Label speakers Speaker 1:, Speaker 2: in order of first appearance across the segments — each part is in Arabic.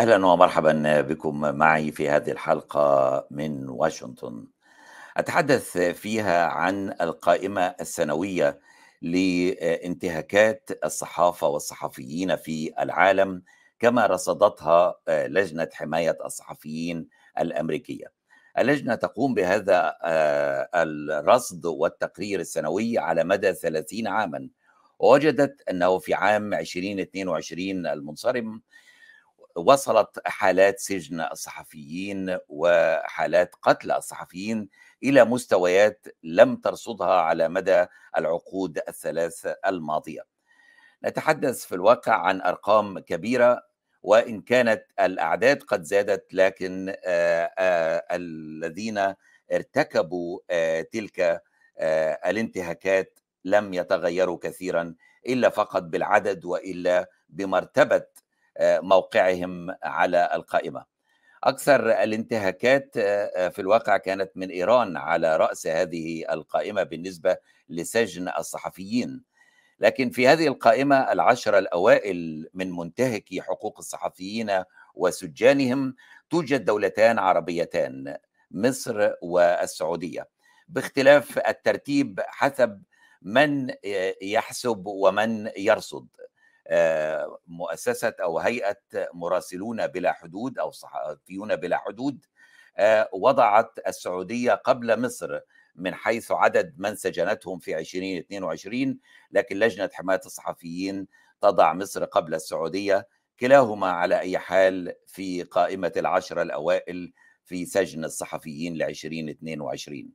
Speaker 1: أهلا ومرحبا بكم معي في هذه الحلقة من واشنطن. أتحدث فيها عن القائمة السنوية لانتهاكات الصحافة والصحفيين في العالم كما رصدتها لجنة حماية الصحفيين الأمريكية. اللجنة تقوم بهذا الرصد والتقرير السنوي على مدى 30 عاما ووجدت أنه في عام 2022 المنصرم وصلت حالات سجن الصحفيين وحالات قتل الصحفيين إلى مستويات لم ترصدها على مدى العقود الثلاث الماضية. نتحدث في الواقع عن أرقام كبيرة وإن كانت الأعداد قد زادت لكن الذين ارتكبوا تلك الانتهاكات لم يتغيروا كثيرا إلا فقط بالعدد وإلا بمرتبة موقعهم على القائمة. أكثر الانتهاكات في الواقع كانت من إيران على رأس هذه القائمة بالنسبة لسجن الصحفيين. لكن في هذه القائمة العشره الأوائل من منتهكي حقوق الصحفيين وسجانهم توجد دولتان عربيتان مصر والسعودية باختلاف الترتيب حسب من يحسب ومن يرصد. مؤسسة أو هيئة مراسلون بلا حدود أو صحفيون بلا حدود وضعت السعودية قبل مصر من حيث عدد من سجنتهم في 2022 لكن لجنة حماية الصحفيين تضع مصر قبل السعودية كلاهما على أي حال في قائمة العشرة الأوائل في سجن الصحفيين ل 2022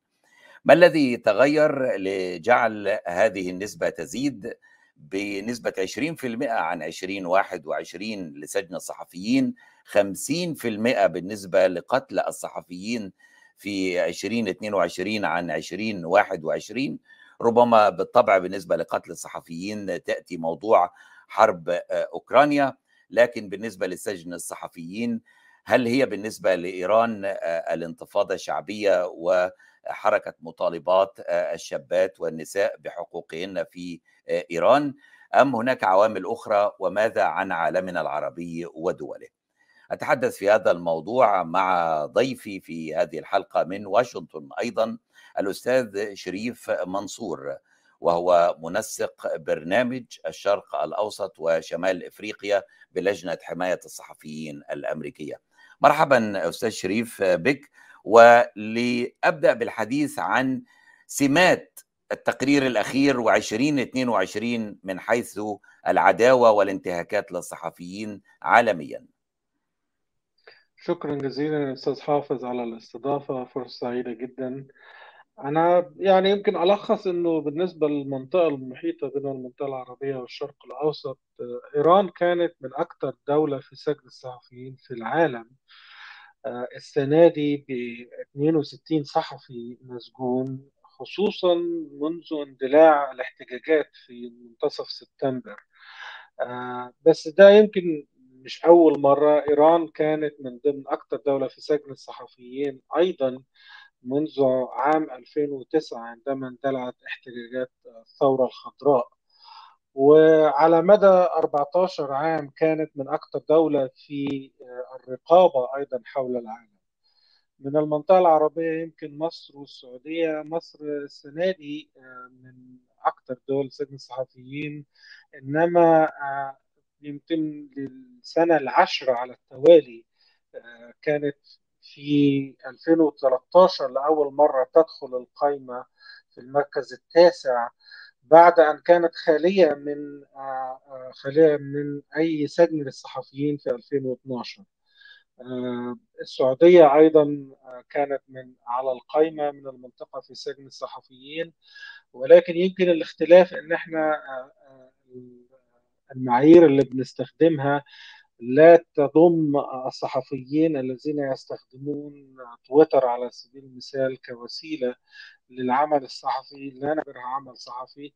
Speaker 1: ما الذي تغير لجعل هذه النسبة تزيد؟ بنسبة 20% عن 2021 لسجن الصحفيين 50% بالنسبة لقتل الصحفيين في 2022 عن 2021 ربما بالطبع بالنسبة لقتل الصحفيين تأتي موضوع حرب أوكرانيا لكن بالنسبة لسجن الصحفيين هل هي بالنسبة لإيران الانتفاضة الشعبية وحركة مطالبات الشابات والنساء بحقوقهن في إيران أم هناك عوامل أخرى وماذا عن عالمنا العربي ودوله؟ أتحدث في هذا الموضوع مع ضيفي في هذه الحلقة من واشنطن أيضا الأستاذ شريف منصور وهو منسق برنامج الشرق الأوسط وشمال إفريقيا بلجنة حماية الصحفيين الأمريكية. مرحبا أستاذ شريف بك ولأبدأ بالحديث عن سمات التقرير الأخير و2022 من حيث العداوة والانتهاكات للصحفيين عالميا.
Speaker 2: شكرا جزيلا أستاذ حافظ على الاستضافة فرصة سعيدة جدا. أنا يعني يمكن ألخص أنه بالنسبة للمنطقة المحيطة بين المنطقة العربية والشرق الأوسط إيران كانت من أكثر دولة في سجن الصحفيين في العالم. السنة دي ب 62 صحفي مسجون خصوصا منذ اندلاع الاحتجاجات في منتصف سبتمبر. بس ده يمكن مش أول مرة. إيران كانت من ضمن أكثر دولة في سجن الصحفيين أيضا منذ عام 2009 عندما اندلعت احتجاجات الثورة الخضراء. وعلى مدى 14 عام كانت من أكثر دولة في الرقابة أيضا حول العالم. من المنطقة العربية يمكن مصر والسعودية. مصر السنة دي من أكثر دول سجن الصحفيين إنما يمكن للسنة العشرة على التوالي كانت في 2013 لأول مرة تدخل القائمة في المركز التاسع. بعد أن كانت خالية من خالية من أي سجن للصحفيين في 2012 السعودية أيضا كانت من على القائمة من المنطقة في سجن الصحفيين. ولكن يمكن الاختلاف أن إحنا المعايير اللي بنستخدمها لا تضم الصحفيين الذين يستخدمون تويتر على سبيل المثال كوسيلة للعمل الصحفي لا نعتبرها عمل صحفي.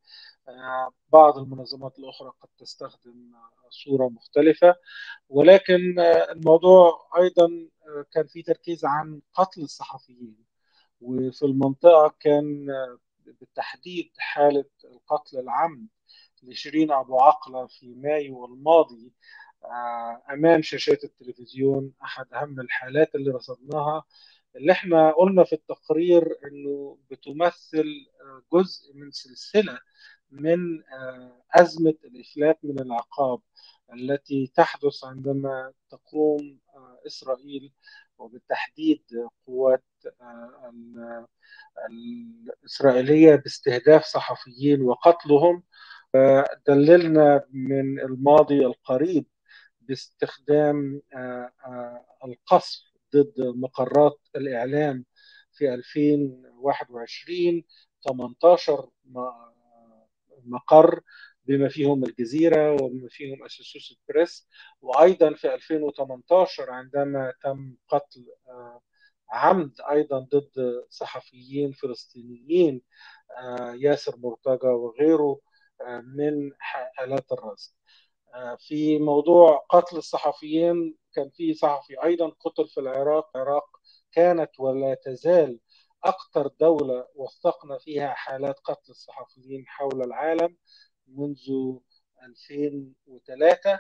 Speaker 2: بعض المنظمات الأخرى قد تستخدم صورة مختلفة. ولكن الموضوع أيضا كان في تركيز عن قتل الصحفيين. وفي المنطقة كان بالتحديد حالة القتل العمد لشيرين أبو عقلة في مايو الماضي امام شاشات التلفزيون أحد أهم الحالات اللي رصدناها. اللي إحنا قلنا في التقرير إنه بتمثل جزء من سلسلة من أزمة الإفلات من العقاب التي تحدث عندما تقوم إسرائيل وبالتحديد قوات الإسرائيلية باستهداف صحفيين وقتلهم. دللنا من الماضي القريب باستخدام القصف ضد مقرات الإعلام في 2021 18 مقر بما فيهم الجزيرة وبما فيهم أسوسيوس بريس وأيضا في 2018 عندما تم قتل عمد أيضا ضد صحفيين فلسطينيين ياسر مرتجى وغيره من آلات الرصد. في موضوع قتل الصحفيين كان في صحفي أيضا قتل في العراق العراق كانت ولا تزال أكثر دولة وثقنا فيها حالات قتل الصحفيين حول العالم منذ 2003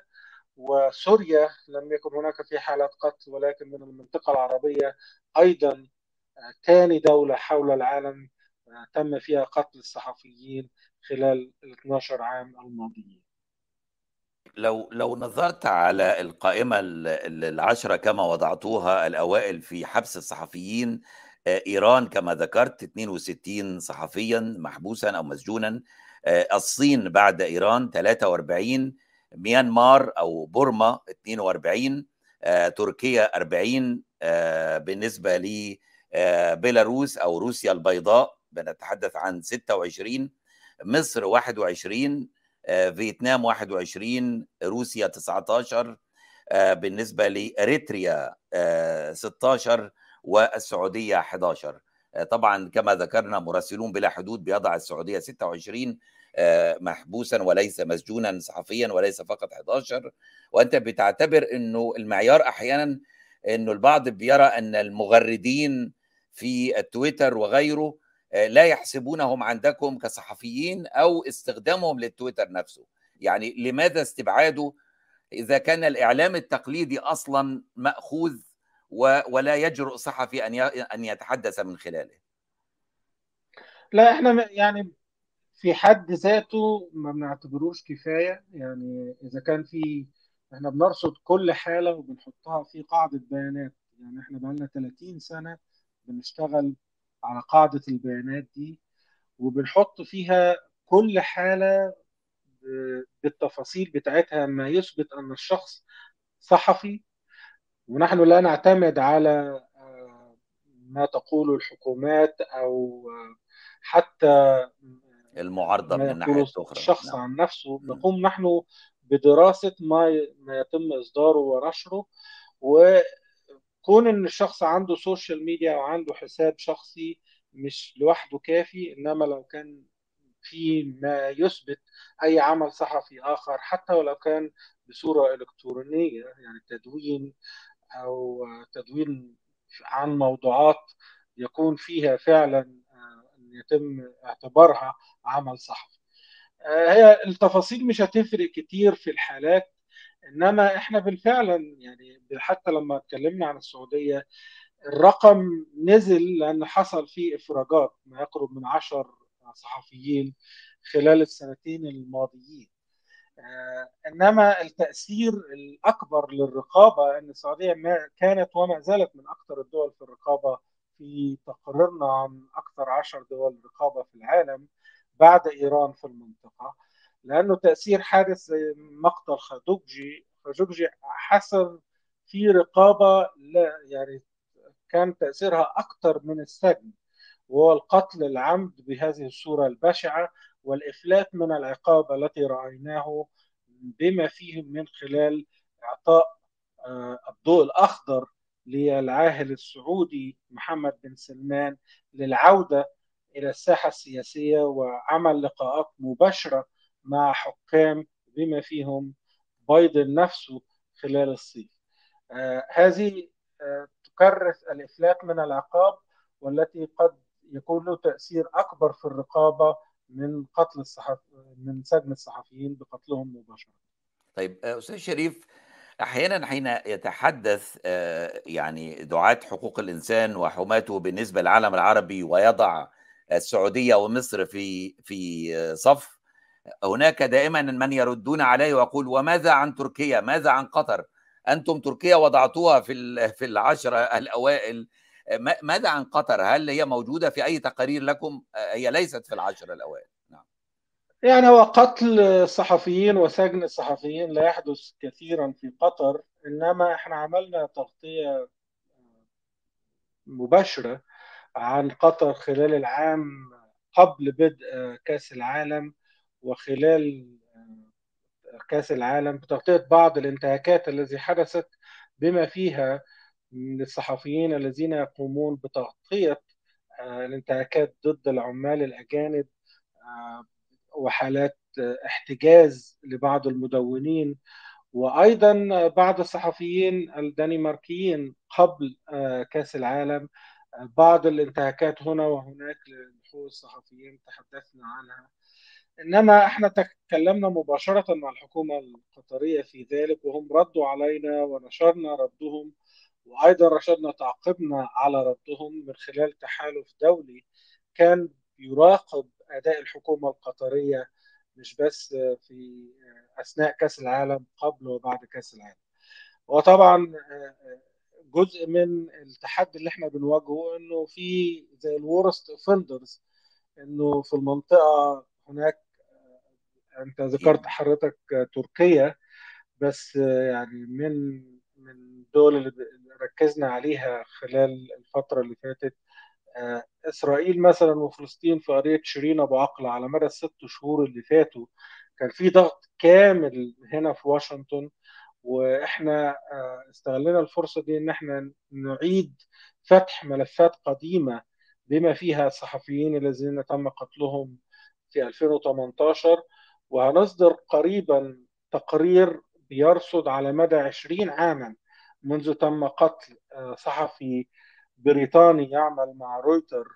Speaker 2: وسوريا لم يكن هناك في حالات قتل ولكن من المنطقة العربية أيضا ثاني دولة حول العالم تم فيها قتل الصحفيين خلال ال 12 عام الماضيين.
Speaker 1: لو لو نظرت على القائمة العشرة كما وضعتوها الأوائل في حبس الصحفيين إيران كما ذكرت 62 صحفيا محبوسا أو مسجونا الصين بعد إيران 43 ميانمار أو بورما 42 تركيا 40 بالنسبة لبيلاروس أو روسيا البيضاء بنتحدث عن 26 مصر 21 فيتنام 21 روسيا 19 بالنسبة لإريتريا 16 والسعودية 11 طبعا كما ذكرنا مراسلون بلا حدود بيضع السعودية 26 محبوسا وليس مسجونا صحفيا وليس فقط 11 وأنت بتعتبر إنه المعيار أحيانا إنه البعض بيرى أن المغردين في التويتر وغيره لا يحسبونهم عندكم كصحفيين أو استخدامهم للتويتر نفسه. يعني لماذا استبعاده إذا كان الإعلام التقليدي أصلا مأخوذ ولا يجرؤ صحفي أن أن يتحدث من خلاله.
Speaker 2: لا إحنا يعني في حد ذاته ما بنعتبروش كفاية. يعني إذا كان في إحنا بنرصد كل حالة وبنحطها في قاعدة بيانات. يعني إحنا بقالنا 30 سنة بنشتغل على قاعدة البيانات دي وبنحط فيها كل حالة بالتفاصيل بتاعتها ما يثبت أن الشخص صحفي. ونحن لا نعتمد على ما تقوله الحكومات أو حتى
Speaker 1: المعارضة من الناحية الأخرى.
Speaker 2: الشخص نعم. عن نفسه. نقوم نحن بدراسة ما ما يتم إصداره ونشره و كون إن الشخص عنده social media أو عنده حساب شخصي مش لوحده كافي إنما لو كان في ما يثبت أي عمل صحفي آخر حتى ولو كان بصورة إلكترونية يعني تدوين أو تدوين عن موضوعات يكون فيها فعلا إن يتم اعتبارها عمل صحفي. هي التفاصيل مش هتفرق كتير في الحالات إنما إحنا بالفعل يعني حتى لما اتكلمنا عن السعودية الرقم نزل لأن حصل فيه إفراجات ما يقرب من عشر صحفيين خلال السنتين الماضيين. إنما التأثير الأكبر للرقابة إن السعودية ما كانت وما زالت من أكثر الدول في الرقابة في تقريرنا عن أكثر عشر دول رقابة في العالم بعد إيران في المنطقة. لأنه تأثير حادث زي مقتل خاشقجي خاشقجي حصل في رقابة لا يعني كان تأثيرها أكثر من السجن وهو القتل العمد بهذه الصورة البشعة والإفلات من العقاب التي رأيناه بما فيه من خلال إعطاء الضوء الأخضر للعاهل السعودي محمد بن سلمان للعودة إلى الساحة السياسية وعمل لقاءات مباشرة مع حكام بما فيهم بايدن نفسه خلال الصيف. آه هذه آه تكرس الإفلات من العقاب والتي قد يكون له تأثير أكبر في الرقابة من قتل الصحف من سجن الصحفيين بقتلهم مباشرة.
Speaker 1: طيب أستاذ شريف أحيانا حين يتحدث آه، يعني دعاة حقوق الإنسان وحماته بالنسبة للعالم العربي ويضع السعودية ومصر في في صف هناك دائما من يردون عليه ويقول وماذا عن تركيا؟ ماذا عن قطر؟ أنتم تركيا وضعتوها في في العشرة الأوائل ماذا عن قطر؟ هل هي موجودة في أي تقارير لكم؟ هي ليست في العشرة الأوائل نعم.
Speaker 2: يعني هو قتل الصحفيين وسجن الصحفيين لا يحدث كثيرا في قطر إنما إحنا عملنا تغطية مباشرة عن قطر خلال العام قبل بدء كأس العالم وخلال كأس العالم بتغطية بعض الانتهاكات التي حدثت بما فيها من الصحفيين الذين يقومون بتغطية الانتهاكات ضد العمال الأجانب وحالات احتجاز لبعض المدونين وأيضا بعض الصحفيين الدنماركيين قبل كأس العالم بعض الانتهاكات هنا وهناك لحقوق الصحفيين تحدثنا عنها. إنما إحنا تكلمنا مباشرة مع الحكومة القطرية في ذلك وهم ردوا علينا ونشرنا ردهم وأيضا نشرنا تعقيبنا على ردهم من خلال تحالف دولي كان يراقب أداء الحكومة القطرية مش بس في أثناء كأس العالم قبل وبعد كأس العالم. وطبعا جزء من التحدي اللي إحنا بنواجهه إنه في زي ال worst offenders إنه في المنطقة هناك انت ذكرت حضرتك تركيا بس يعني من من الدول اللي ركزنا عليها خلال الفترة اللي فاتت إسرائيل مثلا وفلسطين في قضية شيرين أبو عقله على مدى الست شهور اللي فاتوا كان في ضغط كامل هنا في واشنطن وإحنا استغلنا الفرصة دي إن إحنا نعيد فتح ملفات قديمة بما فيها الصحفيين الذين تم قتلهم في 2018 وهنصدر قريبا تقرير بيرصد على مدى 20 عاما منذ تم قتل صحفي بريطاني يعمل مع رويتر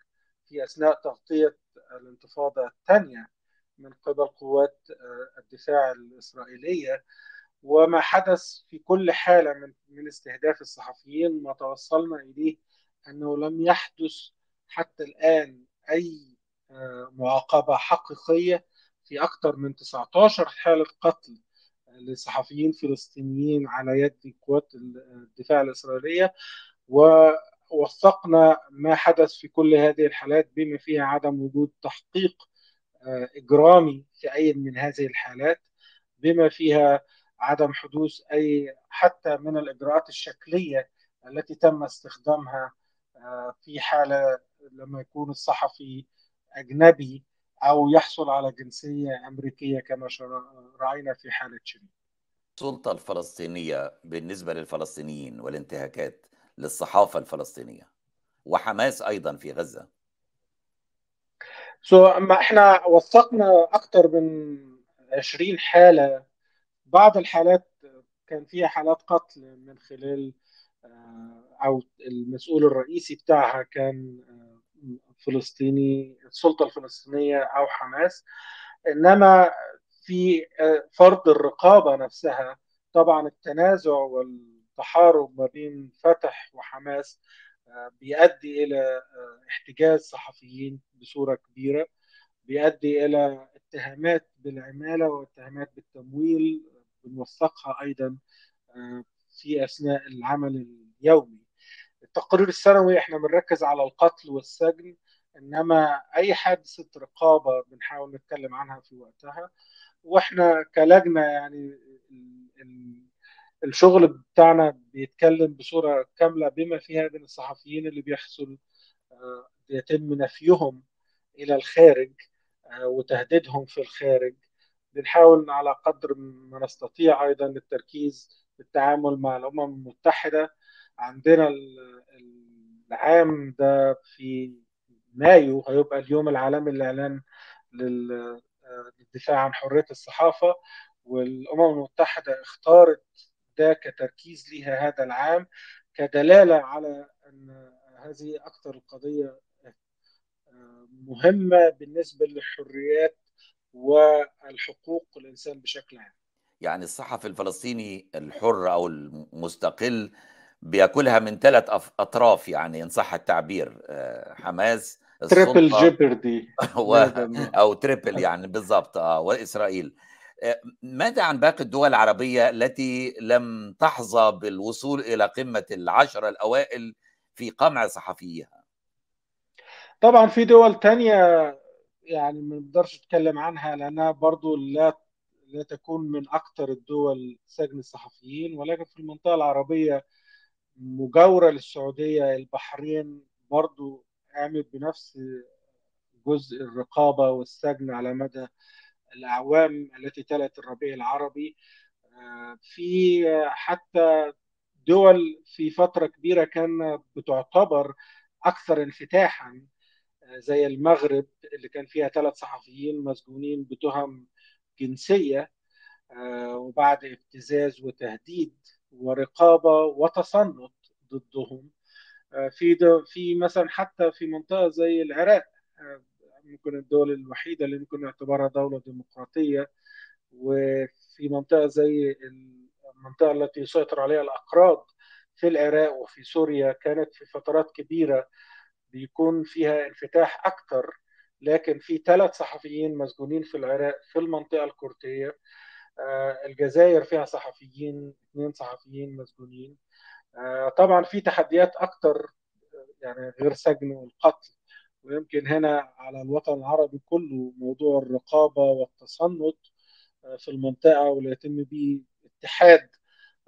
Speaker 2: في أثناء تغطية الانتفاضة الثانية من قبل قوات الدفاع الإسرائيلية. وما حدث في كل حالة من من استهداف الصحفيين ما توصلنا إليه أنه لم يحدث حتى الآن أي معاقبة حقيقية في أكثر من 19 حالة قتل لصحفيين فلسطينيين على يد قوات الدفاع الإسرائيلية ووثقنا ما حدث في كل هذه الحالات بما فيها عدم وجود تحقيق إجرامي في أي من هذه الحالات بما فيها عدم حدوث أي حتى من الإجراءات الشكلية التي تم استخدامها في حالة لما يكون الصحفي أجنبي أو يحصل على جنسية أمريكية كما رأينا في حالة شيرين.
Speaker 1: السلطة الفلسطينية بالنسبة للفلسطينيين والانتهاكات للصحافة الفلسطينية وحماس أيضا في غزة.
Speaker 2: سو so, ما إحنا وثقنا أكثر من 20 حالة بعض الحالات كان فيها حالات قتل من خلال أو المسؤول الرئيسي بتاعها كان فلسطيني السلطة الفلسطينية أو حماس. إنما في فرض الرقابة نفسها طبعا التنازع والتحارب ما بين فتح وحماس بيؤدي إلى احتجاز صحفيين بصورة كبيرة بيؤدي إلى اتهامات بالعمالة واتهامات بالتمويل بنوثقها أيضا في أثناء العمل اليومي. التقرير السنوي إحنا بنركز على القتل والسجن إنما أي حادثة رقابة بنحاول نتكلم عنها في وقتها. وإحنا كلجنة يعني الشغل بتاعنا بيتكلم بصورة كاملة بما فيها من الصحفيين اللي بيحصل يتم نفيهم إلى الخارج وتهديدهم في الخارج. بنحاول على قدر ما نستطيع أيضا التركيز بالتعامل مع الأمم المتحدة عندنا العام ده في مايو هيبقى اليوم العالمي للإعلان للدفاع عن حرية الصحافة والأمم المتحدة اختارت ده كتركيز لها هذا العام كدلالة على أن هذه أكثر القضية مهمة بالنسبة للحريات والحقوق الإنسان بشكل عام.
Speaker 1: يعني الصحفي الفلسطيني الحر أو المستقل بياكلها من ثلاث أطراف يعني إن صح التعبير حماس
Speaker 2: triple jeopardy
Speaker 1: و... أو triple يعني بالضبط آه وإسرائيل. ماذا عن باقي الدول العربية التي لم تحظى بالوصول إلى قمة العشرة الأوائل في قمع صحفيها؟
Speaker 2: طبعا في دول تانية يعني ما نقدرش نتكلم عنها لأنها برضو لا لا تكون من أكثر الدول سجن الصحفيين ولكن في المنطقة العربية مجاورة للسعودية البحرين برضو قامت بنفس جزء الرقابة والسجن على مدى الأعوام التي تلت الربيع العربي. في حتى دول في فترة كبيرة كان بتعتبر أكثر انفتاحا زي المغرب اللي كان فيها ثلاث صحفيين مسجونين بتهم جنسية وبعد ابتزاز وتهديد ورقابة وتصنت ضدهم. في في مثلا حتى في منطقة زي العراق ممكن الدول الوحيدة اللي ممكن نعتبرها دولة ديمقراطية. وفي منطقة زي المنطقة التي يسيطر عليها الاكراد في العراق وفي سوريا كانت في فترات كبيرة بيكون فيها انفتاح أكثر لكن في ثلاث صحفيين مسجونين في العراق في المنطقة الكردية. الجزائر فيها صحفيين اثنين صحفيين مسجونين طبعا في تحديات أكثر يعني غير سجن والقتل ويمكن هنا على الوطن العربي كله موضوع الرقابة والتصنت في المنطقة واللي يتم به اتحاد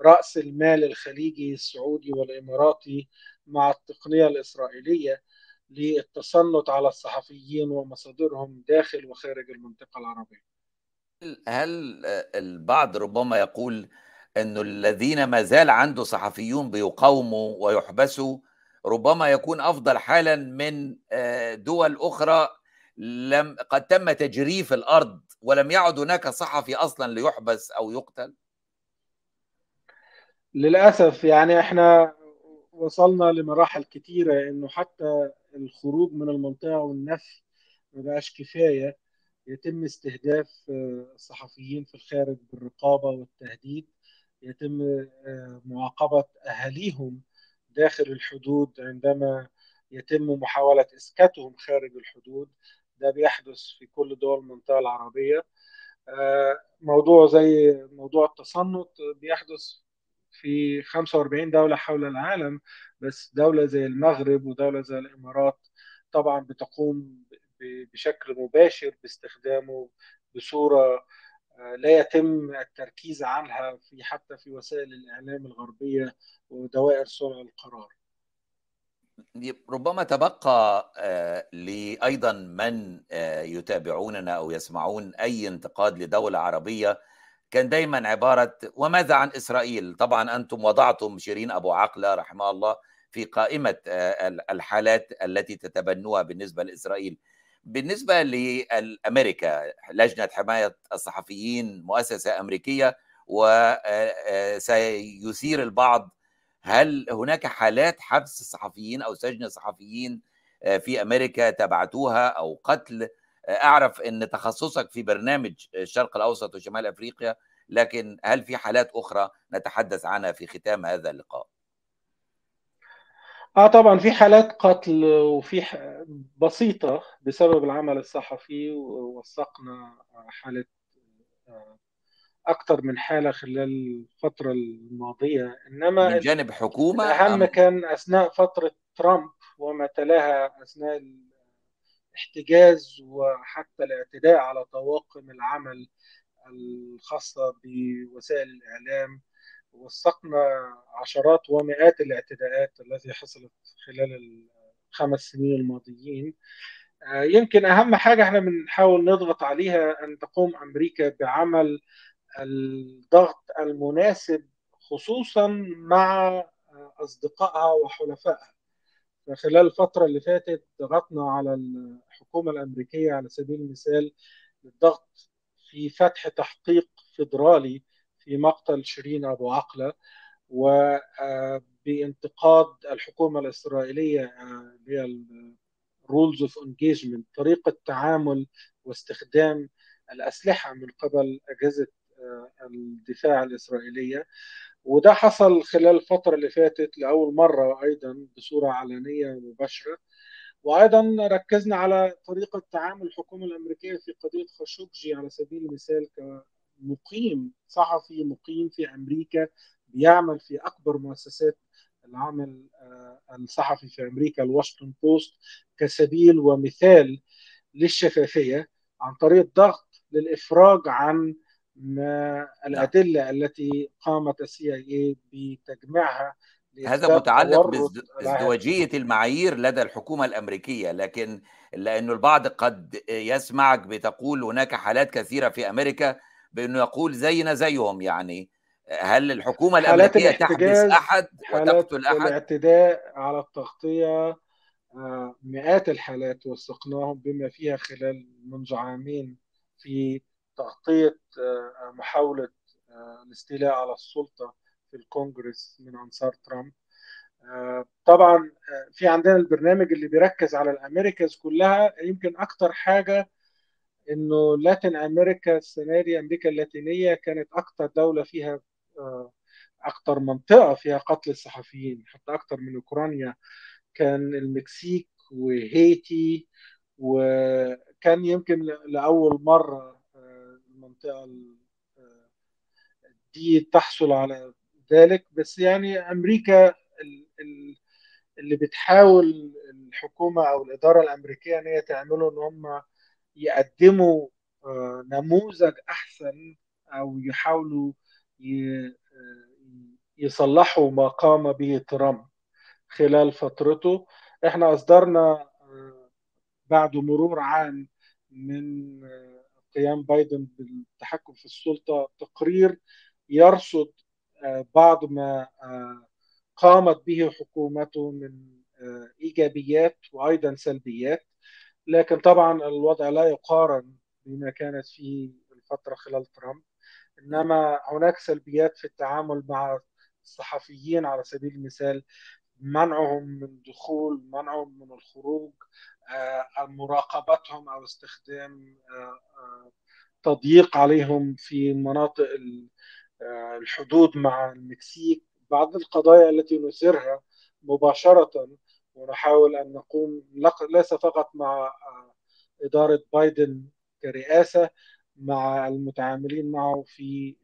Speaker 2: رأس المال الخليجي السعودي والإماراتي مع التقنية الإسرائيلية للتصنت على الصحفيين ومصادرهم داخل وخارج المنطقة العربية.
Speaker 1: هل البعض ربما يقول انه الذين ما زال عنده صحفيون بيقاوموا ويحبسوا ربما يكون أفضل حالا من دول أخرى لم قد تم تجريف الأرض ولم يعد هناك صحفي أصلا ليحبس أو يقتل؟
Speaker 2: للأسف يعني إحنا وصلنا لمراحل كثيره إنه حتى الخروج من المنطقة والنفي ما بقاش كفاية. يتم استهداف الصحفيين في الخارج بالرقابة والتهديد يتم معاقبة أهاليهم داخل الحدود عندما يتم محاولة اسكاتهم خارج الحدود. ده بيحدث في كل دول المنطقة العربية. موضوع زي موضوع التصنت بيحدث في 45 دولة حول العالم بس دولة زي المغرب ودولة زي الإمارات طبعا بتقوم بشكل مباشر باستخدامه بصورة لا يتم التركيز عنها في حتى في وسائل الإعلام الغربية ودوائر صنع القرار.
Speaker 1: ربما تبقى لأيضا من يتابعوننا أو يسمعون أي انتقاد لدولة عربية كان دايما عبارة وماذا عن إسرائيل؟ طبعا أنتم وضعتم شيرين أبو عقلة رحمه الله في قائمة الحالات التي تتبنوها بالنسبة لإسرائيل. بالنسبة لأمريكا لجنة حماية الصحفيين مؤسسة أمريكية وسيثير البعض هل هناك حالات حبس صحفيين أو سجن صحفيين في أمريكا تبعتوها أو قتل أعرف أن تخصصك في برنامج الشرق الأوسط وشمال أفريقيا لكن هل في حالات أخرى نتحدث عنها في ختام هذا اللقاء؟
Speaker 2: آه طبعا في حالات قتل وفي بسيطة بسبب العمل الصحفي ووثقنا حالة أكثر من حالة خلال الفترة الماضية. إنما
Speaker 1: من جانب حكومة
Speaker 2: الأهم أم... كان أثناء فترة ترامب وما تلاها أثناء الاحتجاز وحتى الاعتداء على طواقم العمل الخاصة بوسائل الإعلام. وثقنا عشرات ومئات الاعتداءات التي حصلت خلال الخمس سنين الماضيين. يمكن أهم حاجة إحنا بنحاول نضغط عليها أن تقوم أمريكا بعمل الضغط المناسب خصوصا مع أصدقائها وحلفائها. فخلال الفترة اللي فاتت ضغطنا على الحكومة الأمريكية على سبيل المثال للضغط في فتح تحقيق فيدرالي في مقتل شيرين أبو عقلة وبانتقاد الحكومة الإسرائيلية اللي هي rules of engagement طريقة تعامل واستخدام الأسلحة من قبل أجهزة الدفاع الإسرائيلية. وده حصل خلال الفترة اللي فاتت لأول مرة أيضا بصورة علنية ومباشرة وأيضا ركزنا على طريقة تعامل الحكومة الأمريكية في قضية خاشقجي على سبيل المثال كمقيم صحفي مقيم في أمريكا بيعمل في أكبر مؤسسات العمل الصحفي في أمريكا الواشنطن بوست كسبيل ومثال للشفافية عن طريق ضغط للإفراج عن ما الأدلة التي قامت السي آي بتجميعها
Speaker 1: هذا متعلق بازدواجية المعايير لدى الحكومة الأمريكية لكن لأنه البعض قد يسمعك بتقول هناك حالات كثيرة في أمريكا بأنه يقول زينا زيهم يعني هل الحكومة الأمريكية تحبس أحد وتقتل أحد؟
Speaker 2: الاعتداء على التغطية مئات الحالات وثقناهم بما فيها خلال منذ عامين في تغطية محاولة الاستيلاء على السلطة في الكونغرس من أنصار ترامب طبعا في عندنا البرنامج اللي بيركز على الأمريكاز كلها يمكن أكتر حاجة إنه لاتين أمريكا السنة دي أمريكا اللاتينية كانت أكتر دولة فيها أكتر منطقة فيها قتل الصحفيين حتى أكتر من أوكرانيا. كان المكسيك وهيتي وكان يمكن لأول مرة المنطقة دي تحصل على ذلك. بس يعني أمريكا اللي بتحاول الحكومة أو الإدارة الأمريكية أن هي تعمله أن هم يقدموا نموذج أحسن أو يحاولوا يصلحوا ما قام به ترامب خلال فترته. إحنا أصدرنا بعد مرور عام من قيام بايدن بالتحكم في السلطة تقرير يرصد بعض ما قامت به حكومته من إيجابيات وأيضا سلبيات. لكن طبعا الوضع لا يقارن بما كانت فيه الفترة خلال ترامب. إنما هناك سلبيات في التعامل مع الصحفيين على سبيل المثال منعهم من الدخول منعهم من الخروج مراقبتهم أو استخدام تضييق عليهم في مناطق الحدود مع المكسيك. بعض القضايا التي نثيرها مباشرة ونحاول أن نقوم ليس فقط مع إدارة بايدن كرئاسة مع المتعاملين معه في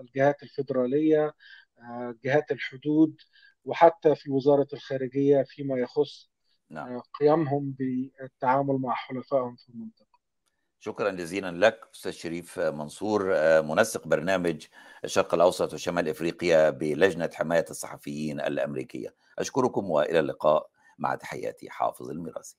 Speaker 2: الجهات الفيدرالية جهات الحدود وحتى في وزارة الخارجية فيما يخص نعم. قيامهم بالتعامل مع حلفائهم في المنطقة
Speaker 1: شكرا جزيلا لك أستاذ شريف منصور منسق برنامج الشرق الأوسط وشمال إفريقيا بلجنة حماية الصحفيين الأمريكية أشكركم وإلى اللقاء. مع تحياتي حافظ الميراثي.